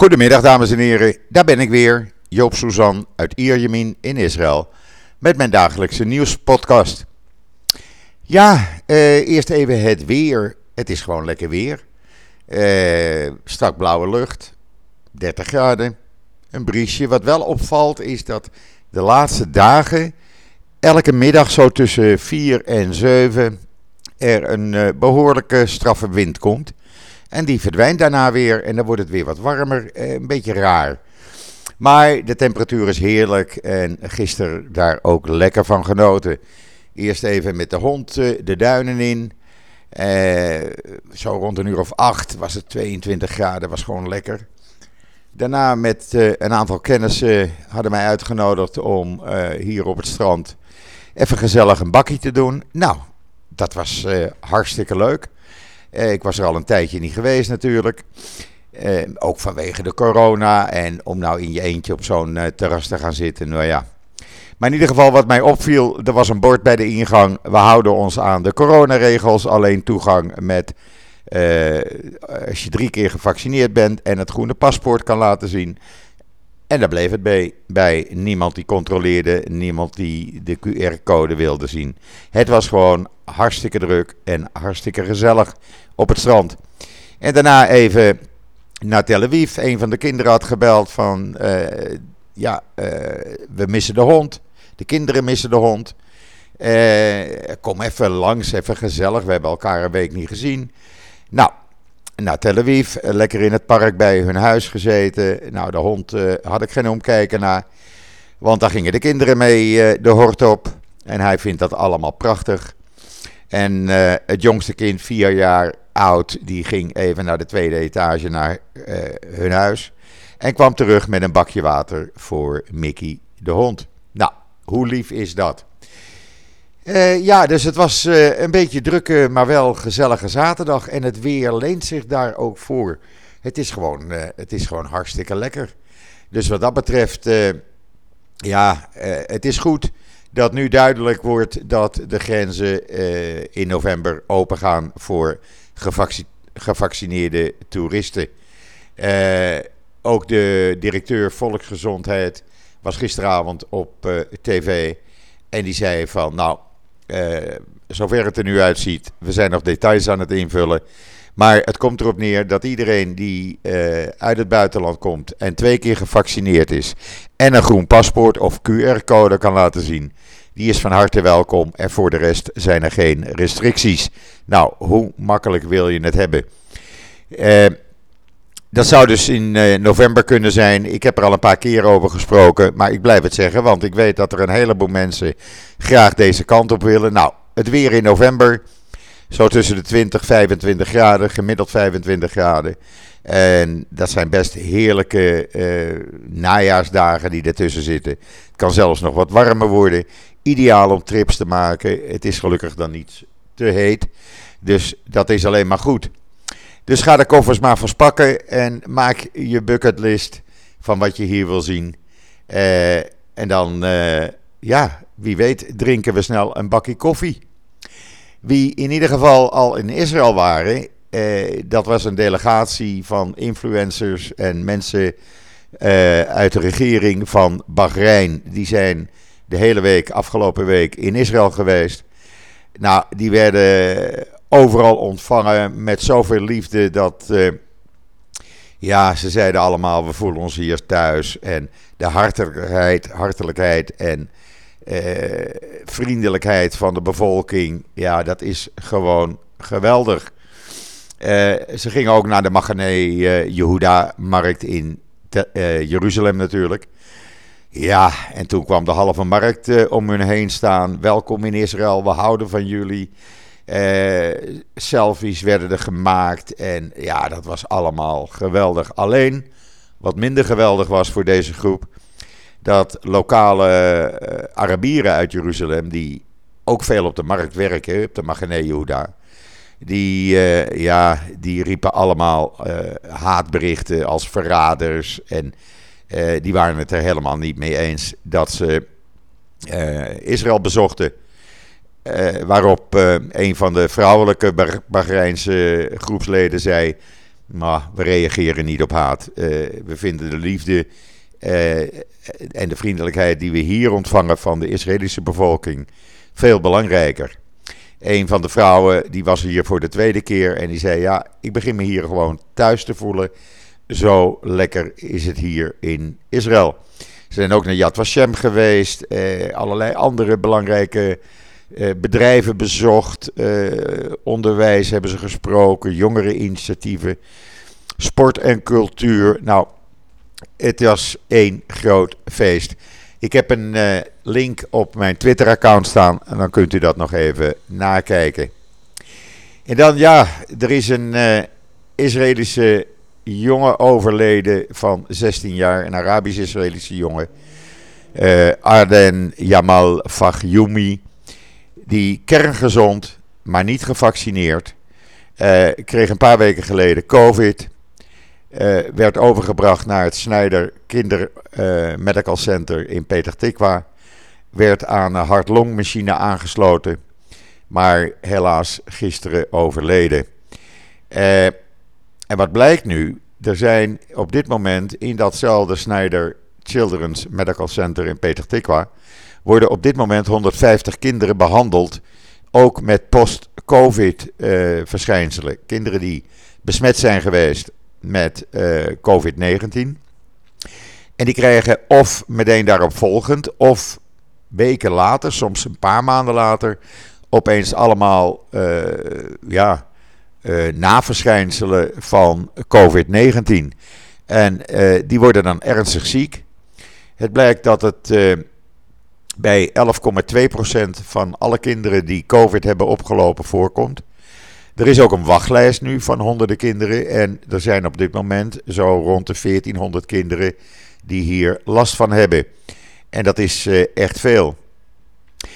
Goedemiddag dames en heren, daar ben ik weer, Joop Suzan uit Ierjemien in Israël, met mijn dagelijkse nieuwspodcast. Ja, eh, eerst even het weer. Het is gewoon lekker weer. Eh, strak blauwe lucht, 30 graden, een briesje. Wat wel opvalt is dat de laatste dagen, elke middag zo tussen 4 en 7, er een uh, behoorlijke straffe wind komt. En die verdwijnt daarna weer en dan wordt het weer wat warmer. Eh, een beetje raar. Maar de temperatuur is heerlijk en gisteren daar ook lekker van genoten. Eerst even met de hond eh, de duinen in. Eh, zo rond een uur of acht was het 22 graden, was gewoon lekker. Daarna met een aantal kennissen hadden mij uitgenodigd om hier op het strand even gezellig een bakkie te doen. Nou, dat was hartstikke leuk. Eh, ik was er al een tijdje niet geweest natuurlijk. Eh, ook vanwege de corona. En om nou in je eentje op zo'n uh, terras te gaan zitten. Nou ja. Maar in ieder geval, wat mij opviel, er was een bord bij de ingang. We houden ons aan de coronaregels. Alleen toegang met. als je drie keer gevaccineerd bent en het groene paspoort kan laten zien. En daar bleef het bij, bij. Niemand die controleerde, niemand die de QR-code wilde zien. Het was gewoon hartstikke druk en hartstikke gezellig op het strand. En daarna even naar Tel Aviv. Een van de kinderen had gebeld van, uh, ja, uh, we missen de hond. De kinderen missen de hond. Uh, kom even langs, even gezellig. We hebben elkaar een week niet gezien. Nou, naar Tel Aviv, lekker in het park bij hun huis gezeten. Nou, de hond had ik geen omkijken naar. Want daar gingen de kinderen mee de hort op. En hij vindt dat allemaal prachtig. En uh, het jongste kind, vier jaar oud, die ging even naar de tweede etage naar uh, hun huis. En kwam terug met een bakje water voor Mickey de hond. Nou, hoe lief is dat? Uh, ja, dus het was een beetje drukke, maar wel gezellige zaterdag. En het weer leent zich daar ook voor. Het is gewoon, het is gewoon hartstikke lekker. Dus wat dat betreft, ja, het is goed dat nu duidelijk wordt dat de grenzen uh, in november opengaan voor gevaccineerde toeristen. Uh, ook de directeur Volksgezondheid was gisteravond op uh, tv en die zei van nou, zover het er nu uitziet, we zijn nog details aan het invullen. Maar het komt erop neer dat iedereen die uh, uit het buitenland komt en twee keer gevaccineerd is en een groen paspoort of QR-code kan laten zien, die is van harte welkom. En voor de rest zijn er geen restricties. Nou, hoe makkelijk wil je het hebben? Uh, dat zou dus in uh, november kunnen zijn. Ik heb er al een paar keer over gesproken. Maar ik blijf het zeggen, want ik weet dat er een heleboel mensen graag deze kant op willen. Nou, het weer in november. Zo tussen de 20, 25 graden, gemiddeld 25 graden. En dat zijn best heerlijke uh, najaarsdagen die ertussen zitten. Het kan zelfs nog wat warmer worden. Ideaal om trips te maken. Het is gelukkig dan niet te heet. Dus dat is alleen maar goed. Dus ga de koffers maar verspakken en maak je bucketlist van wat je hier wil zien. Uh, en dan, uh, ja, wie weet, drinken we snel een bakje koffie. Wie in ieder geval al in Israël waren, uh, dat was een delegatie van influencers en mensen uit de regering van Bahrein. Die zijn de hele week, afgelopen week, in Israël geweest. Nou, die werden overal ontvangen met zoveel liefde dat. Uh, ja, ze zeiden allemaal: we voelen ons hier thuis. En de hartelijkheid, hartelijkheid en vriendelijkheid van de bevolking. Ja, dat is gewoon geweldig. Uh, ze gingen ook naar de Magane Jehuda-markt in Jeruzalem natuurlijk. Ja, en toen kwam de halve markt om hun heen staan. Welkom in Israël, we houden van jullie. Selfies werden er gemaakt en ja, dat was allemaal geweldig. Alleen, wat minder geweldig was voor deze groep, dat lokale uh, Arabieren uit Jeruzalem, die ook veel op de markt werken, op de Magane Yehuda, die, ja, die riepen allemaal haatberichten als verraders en die waren het er helemaal niet mee eens dat ze Israël bezochten. Waarop een van de vrouwelijke Bahreinse groepsleden zei: maar we reageren niet op haat. we vinden de liefde en de vriendelijkheid die we hier ontvangen van de Israëlische bevolking veel belangrijker. Een van de vrouwen die was hier voor de tweede keer en die zei: Ja, ik begin me hier gewoon thuis te voelen. Zo lekker is het hier in Israël. Ze zijn ook naar Yad Vashem geweest, eh, allerlei andere belangrijke eh, bedrijven bezocht, eh, onderwijs hebben ze gesproken, jongereninitiatieven, sport en cultuur. Nou, het was één groot feest. Ik heb een uh, link op mijn Twitter-account staan en dan kunt u dat nog even nakijken. En dan ja, er is een uh, Israëlische jongen overleden van 16 jaar, een Arabisch-Israëlische jongen. Uh, Arden Jamal Fahyoumi, die kerngezond, maar niet gevaccineerd, kreeg een paar weken geleden COVID. Uh, werd overgebracht naar het Snijder Kinder uh, Medical Center in Peter Tikwa. Werd aan een hart-longmachine aangesloten. Maar helaas gisteren overleden. Uh, en wat blijkt nu? Er zijn op dit moment in datzelfde Snijder Children's Medical Center in Peter Tikwa. worden op dit moment 150 kinderen behandeld. Ook met post-COVID verschijnselen. Kinderen die besmet zijn geweest met uh, COVID-19. En die krijgen of meteen daarop volgend, of weken later, soms een paar maanden later, opeens allemaal uh, ja, uh, naverschijnselen van COVID-19. En die worden dan ernstig ziek. Het blijkt dat het bij 11,2% van alle kinderen die COVID hebben opgelopen voorkomt. Er is ook een wachtlijst nu van honderden kinderen. En er zijn op dit moment zo rond de 1400 kinderen die hier last van hebben. En dat is uh, echt veel. 11,2%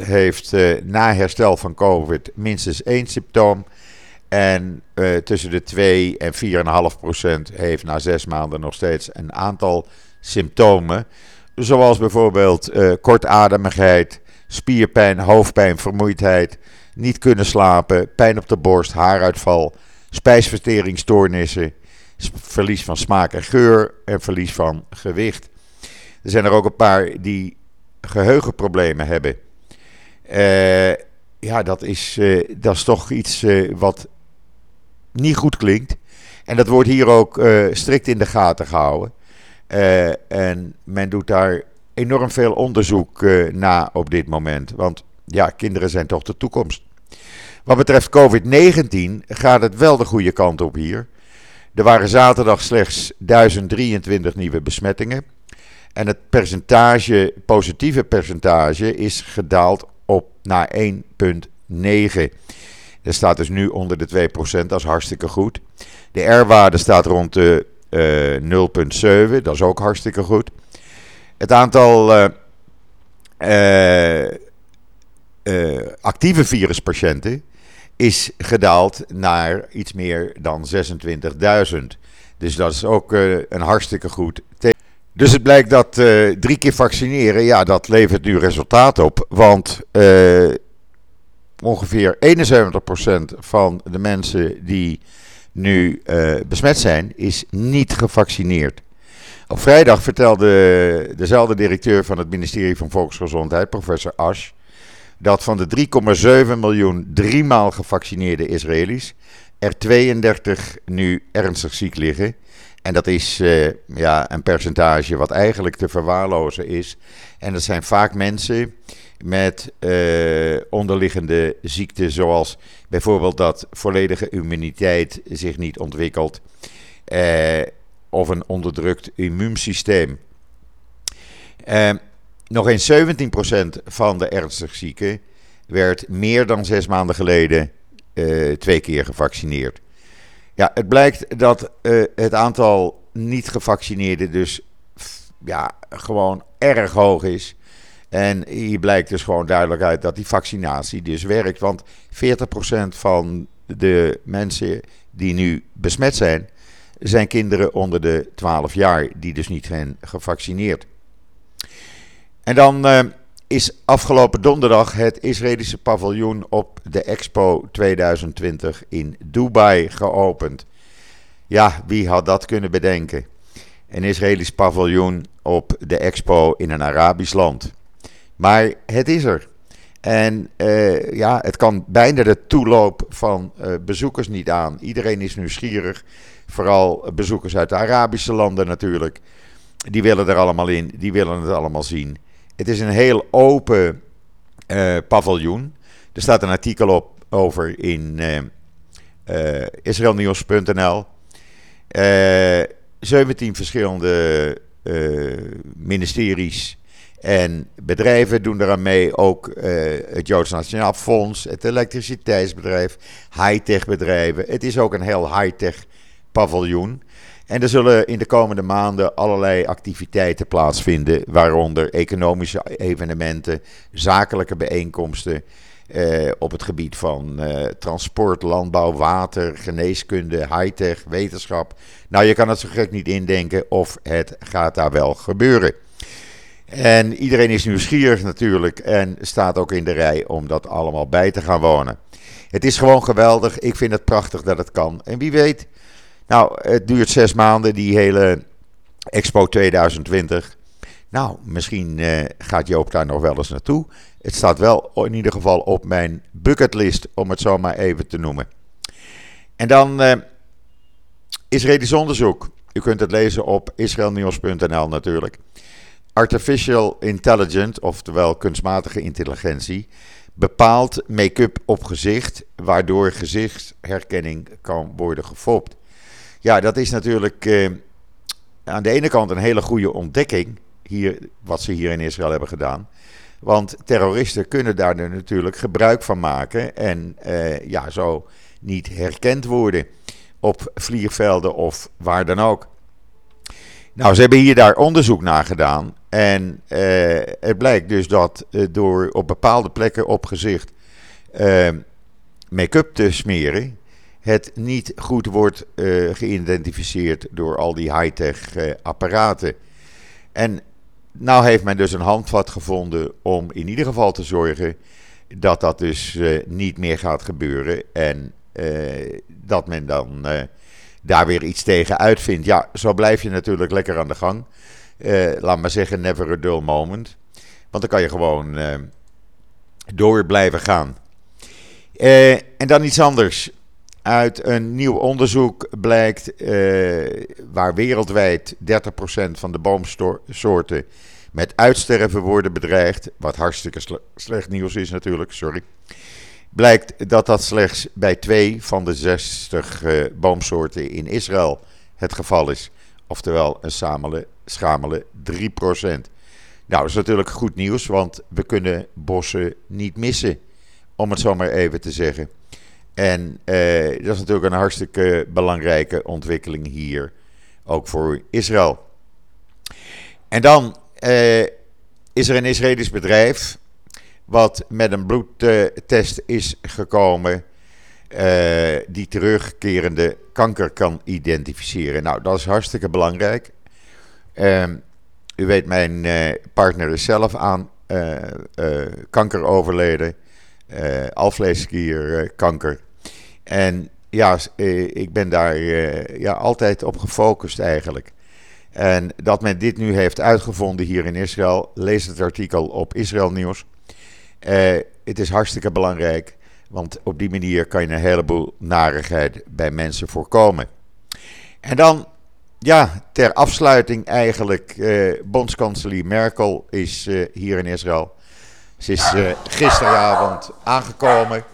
heeft uh, na herstel van COVID minstens één symptoom. En uh, tussen de 2 en 4,5% heeft na zes maanden nog steeds een aantal symptomen. Zoals bijvoorbeeld kortademigheid, spierpijn, hoofdpijn, vermoeidheid, niet kunnen slapen, pijn op de borst, haaruitval, spijsverteringsstoornissen, verlies van smaak en geur en verlies van gewicht. Er zijn er ook een paar die geheugenproblemen hebben. Uh, ja, dat is, uh, dat is toch iets uh, wat niet goed klinkt. En dat wordt hier ook strikt in de gaten gehouden. en men doet daar enorm veel onderzoek na op dit moment. Want ja, kinderen zijn toch de toekomst. Wat betreft COVID-19 gaat het wel de goede kant op hier. Er waren zaterdag slechts 1023 nieuwe besmettingen. En het percentage, positieve percentage is gedaald op naar 1,9. Dat staat dus nu onder de 2%, dat is hartstikke goed. De R-waarde staat rond de uh, 0,7, dat is ook hartstikke goed. Het aantal uh, uh, uh, actieve viruspatiënten is gedaald naar iets meer dan 26.000. Dus dat is ook uh, een hartstikke goed. Dus het blijkt dat uh, drie keer vaccineren, ja, dat levert nu resultaat op. Want ongeveer 71% van de mensen die nu besmet zijn, is niet gevaccineerd. Op vrijdag vertelde dezelfde directeur van het ministerie van Volksgezondheid, professor Asch, dat van de 3,7 miljoen driemaal gevaccineerde Israëli's er 32 nu ernstig ziek liggen. En dat is uh, ja, een percentage wat eigenlijk te verwaarlozen is. En dat zijn vaak mensen met uh, onderliggende ziekten, zoals bijvoorbeeld dat volledige immuniteit zich niet ontwikkelt. Uh, of een onderdrukt immuunsysteem. Nog eens 17% van de ernstig zieken werd meer dan zes maanden geleden uh, twee keer gevaccineerd. Ja, het blijkt dat uh, het aantal niet gevaccineerden dus ja, gewoon erg hoog is. En hier blijkt dus gewoon duidelijk uit dat die vaccinatie dus werkt. Want 40% van de mensen die nu besmet zijn, zijn kinderen onder de 12 jaar, die dus niet zijn gevaccineerd. En dan uh, is afgelopen donderdag het Israëlische paviljoen op de Expo 2020 in Dubai geopend. Ja, wie had dat kunnen bedenken? Een Israëlisch paviljoen op de Expo in een Arabisch land. Maar het is er. En uh, ja, het kan bijna de toeloop van uh, bezoekers niet aan. Iedereen is nieuwsgierig. Vooral bezoekers uit de Arabische landen natuurlijk. Die willen er allemaal in, die willen het allemaal zien. Het is een heel open uh, paviljoen. Er staat een artikel op over in israelnieuws.nl. 17 verschillende ministeries en bedrijven doen eraan mee, ook uh, het Joods Nationaal Fonds, het elektriciteitsbedrijf, high-tech bedrijven. Het is ook een heel high-tech paviljoen. En er zullen in de komende maanden allerlei activiteiten plaatsvinden, waaronder economische evenementen, zakelijke bijeenkomsten uh, op het gebied van uh, transport, landbouw, water, geneeskunde, high-tech, wetenschap. Nou, je kan het zo gek niet indenken of het gaat daar wel gebeuren. En iedereen is nieuwsgierig natuurlijk en staat ook in de rij om dat allemaal bij te gaan wonen. Het is gewoon geweldig. Ik vind het prachtig dat het kan. En wie weet, nou, het duurt zes maanden, die hele Expo 2020. Nou, misschien eh, gaat Joop daar nog wel eens naartoe. Het staat wel in ieder geval op mijn bucketlist, om het zo maar even te noemen. En dan uh, Israëlisch onderzoek. U kunt het lezen op israelnieuws.nl natuurlijk. Artificial Intelligence, oftewel kunstmatige intelligentie, bepaalt make-up op gezicht, waardoor gezichtsherkenning kan worden gefopt. Ja, dat is natuurlijk eh, aan de ene kant een hele goede ontdekking, hier, wat ze hier in Israël hebben gedaan. Want terroristen kunnen daar natuurlijk gebruik van maken en eh, ja, zo niet herkend worden op vliegvelden of waar dan ook. Nou, ze hebben hier daar onderzoek naar gedaan. En uh, het blijkt dus dat door op bepaalde plekken op gezicht make-up te smeren, het niet goed wordt geïdentificeerd door al die high-tech apparaten. En nou heeft men dus een handvat gevonden om in ieder geval te zorgen dat dat dus niet meer gaat gebeuren. En dat men dan daar weer iets tegen uitvindt. Ja, zo blijf je natuurlijk lekker aan de gang. Laat maar zeggen, never a dull moment. Want dan kan je gewoon door blijven gaan. En dan iets anders. Uit een nieuw onderzoek blijkt waar wereldwijd 30% van de boomsoorten met uitsterven worden bedreigd. Wat hartstikke sle slecht nieuws is natuurlijk, sorry blijkt dat dat slechts bij twee van de 60 uh, eh, boomsoorten in Israël het geval is. Oftewel een samele, schamele 3%. Nou, dat is natuurlijk goed nieuws, want we kunnen bossen niet missen, om het zo maar even te zeggen. En uh, dat is natuurlijk een hartstikke belangrijke ontwikkeling hier, ook voor Israël. En dan uh, is er een Israëlisch bedrijf wat met een bloedtest is gekomen. Uh, die terugkerende kanker kan identificeren. Nou, dat is hartstikke belangrijk. Uh, u weet, mijn partner is zelf aan eh, kanker overleden. Alvleesklierkanker. En ja, ik ben daar ja, altijd op gefocust eigenlijk. En dat men dit nu heeft uitgevonden hier in Israël, lees het artikel op Israël Nieuws. Uh, het is hartstikke belangrijk, want op die manier kan je een heleboel narigheid bij mensen voorkomen. En dan, ja, ter afsluiting eigenlijk, uh, bondskanselier Merkel is uh, hier in Israël. Ze is gisteravond aangekomen.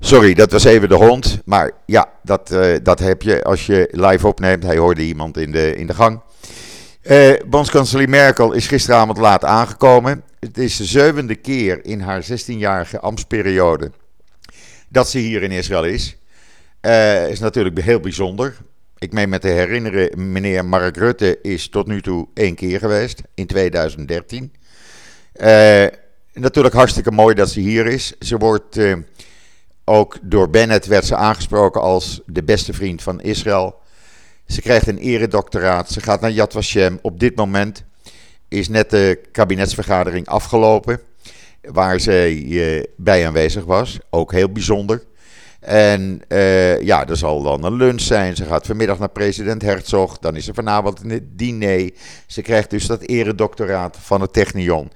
Sorry, dat was even de hond. Maar ja, dat, dat heb je als je live opneemt. Hij hoorde iemand in de, in de gang. Uh, bondskanselier Merkel is gisteravond laat aangekomen. Het is de zevende keer in haar 16-jarige ambtsperiode dat ze hier in Israël is. Uh, is natuurlijk heel bijzonder. Ik meen me te herinneren, meneer Mark Rutte is tot nu toe één keer geweest, in 2013. Uh, eh, natuurlijk hartstikke mooi dat ze hier is. Ze wordt uh, ook door Bennett werd ze aangesproken als de beste vriend van Israël. Ze krijgt een eredoctoraat. Ze gaat naar Yad Vashem. Op dit moment is net de kabinetsvergadering afgelopen, waar zij bij aanwezig was. Ook heel bijzonder. En uh, ja, er zal dan een lunch zijn. Ze gaat vanmiddag naar president Herzog. Dan is er vanavond een diner. Ze krijgt dus dat eredoctoraat van het Technion.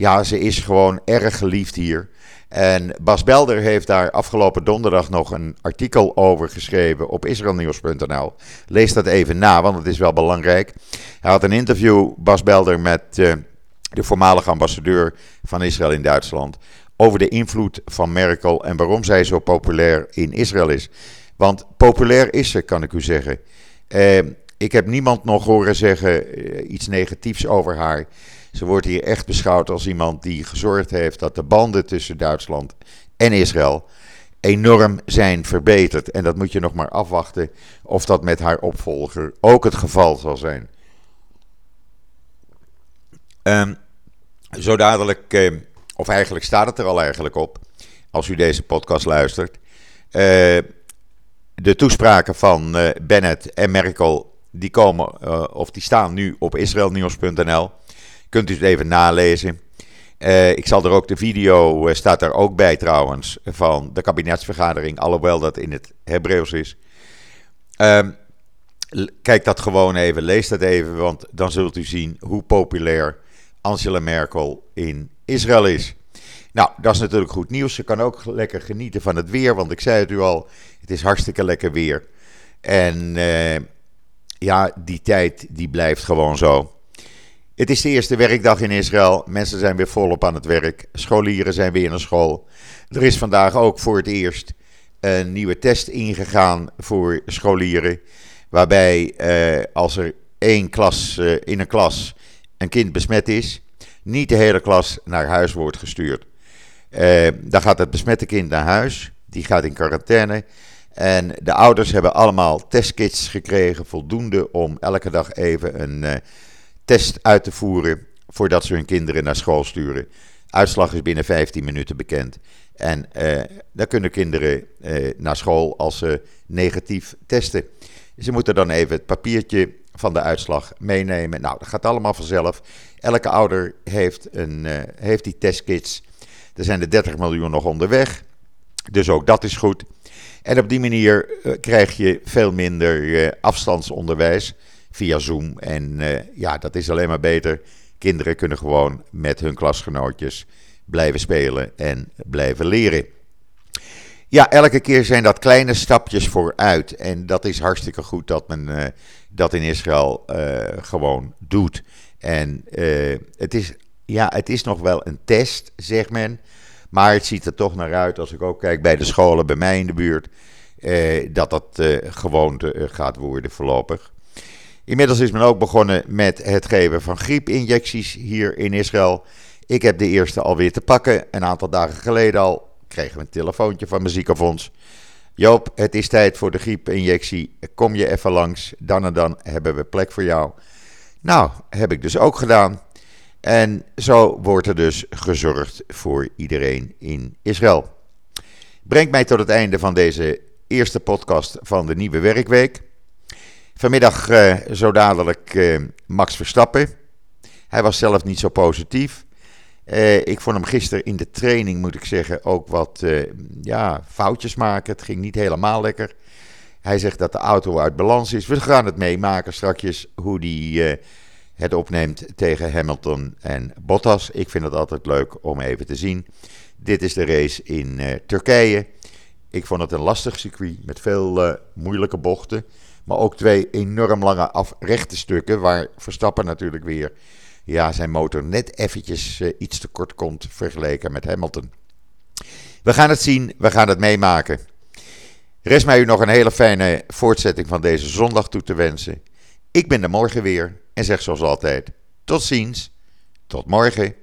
Ja, ze is gewoon erg geliefd hier. En Bas Belder heeft daar afgelopen donderdag nog een artikel over geschreven op israelnieuws.nl. Lees dat even na, want het is wel belangrijk. Hij had een interview, Bas Belder, met uh, de voormalige ambassadeur van Israël in Duitsland over de invloed van Merkel en waarom zij zo populair in Israël is. Want populair is ze, kan ik u zeggen. Uh, ik heb niemand nog horen zeggen uh, iets negatiefs over haar. Ze wordt hier echt beschouwd als iemand die gezorgd heeft dat de banden tussen Duitsland en Israël enorm zijn verbeterd. En dat moet je nog maar afwachten of dat met haar opvolger ook het geval zal zijn. Um, zo dadelijk uh, of eigenlijk staat het er al eigenlijk op, als u deze podcast luistert. Uh, de toespraken van uh, Bennett en Merkel, die komen, uh, of die staan nu op israelnieuws.nl. Kunt u het even nalezen. ik zal er ook de video, staat er ook bij trouwens, van de kabinetsvergadering, alhoewel dat in het Hebreeuws is. Ehm, kijk dat gewoon even, lees dat even, want dan zult u zien hoe populair Angela Merkel in Israël is. Nou, dat is natuurlijk goed nieuws. Ze kan ook lekker genieten van het weer, want ik zei het u al, het is hartstikke lekker weer. En uh, ja, die tijd die blijft gewoon zo. Het is de eerste werkdag in Israël. Mensen zijn weer volop aan het werk. Scholieren zijn weer naar school. Er is vandaag ook voor het eerst een nieuwe test ingegaan voor scholieren. Waarbij uh, als er één klas uh, in een klas een kind besmet is, niet de hele klas naar huis wordt gestuurd. Uh, dan gaat het besmette kind naar huis, die gaat in quarantaine. En de ouders hebben allemaal testkits gekregen, voldoende om elke dag even een uh, test uit te voeren voordat ze hun kinderen naar school sturen. Uitslag is binnen 15 minuten bekend. En uh, dan kunnen kinderen naar school als ze negatief testen. Ze moeten dan even het papiertje van de uitslag meenemen. Nou, dat gaat allemaal vanzelf. Elke ouder heeft, een, uh, heeft die testkits. Er zijn er 30 miljoen nog onderweg. Dus ook dat is goed. En op die manier krijg je veel minder afstandsonderwijs via Zoom. En ja, dat is alleen maar beter. Kinderen kunnen gewoon met hun klasgenootjes blijven spelen en blijven leren. Ja, elke keer zijn dat kleine stapjes vooruit. En dat is hartstikke goed dat men uh, dat in Israël uh, gewoon doet. En het, is, ja, het is nog wel een test, zegt men. Maar het ziet er toch naar uit, als ik ook kijk bij de scholen bij mij in de buurt, dat dat gewoonte gaat worden voorlopig. Inmiddels is men ook begonnen met het geven van griepinjecties hier in Israël. Ik heb de eerste alweer te pakken, een aantal dagen geleden al kregen we een telefoontje van mijn ziekenfonds. Joop, het is tijd voor de griepinjectie. Kom je even langs, dan en dan hebben we plek voor jou. Nou, heb ik dus ook gedaan. En zo wordt er dus gezorgd voor iedereen in Israël. Brengt mij tot het einde van deze eerste podcast van de nieuwe werkweek. Vanmiddag uh, zo dadelijk uh, Max Verstappen. Hij was zelf niet zo positief. Uh, ik vond hem gisteren in de training, moet ik zeggen, ook wat ja, foutjes maken. Het ging niet helemaal lekker. Hij zegt dat de auto uit balans is. We gaan het meemaken straks hoe hij het opneemt tegen Hamilton en Bottas. Ik vind het altijd leuk om even te zien. Dit is de race in Turkije. Ik vond het een lastig circuit met veel moeilijke bochten. Maar ook twee enorm lange af rechte stukken waar Verstappen natuurlijk weer ja, zijn motor net eventjes iets te kort komt vergeleken met Hamilton. We gaan het zien, we gaan het meemaken. Rest mij u nog een hele fijne voortzetting van deze zondag toe te wensen. Ik ben er morgen weer en zeg zoals altijd: tot ziens, tot morgen.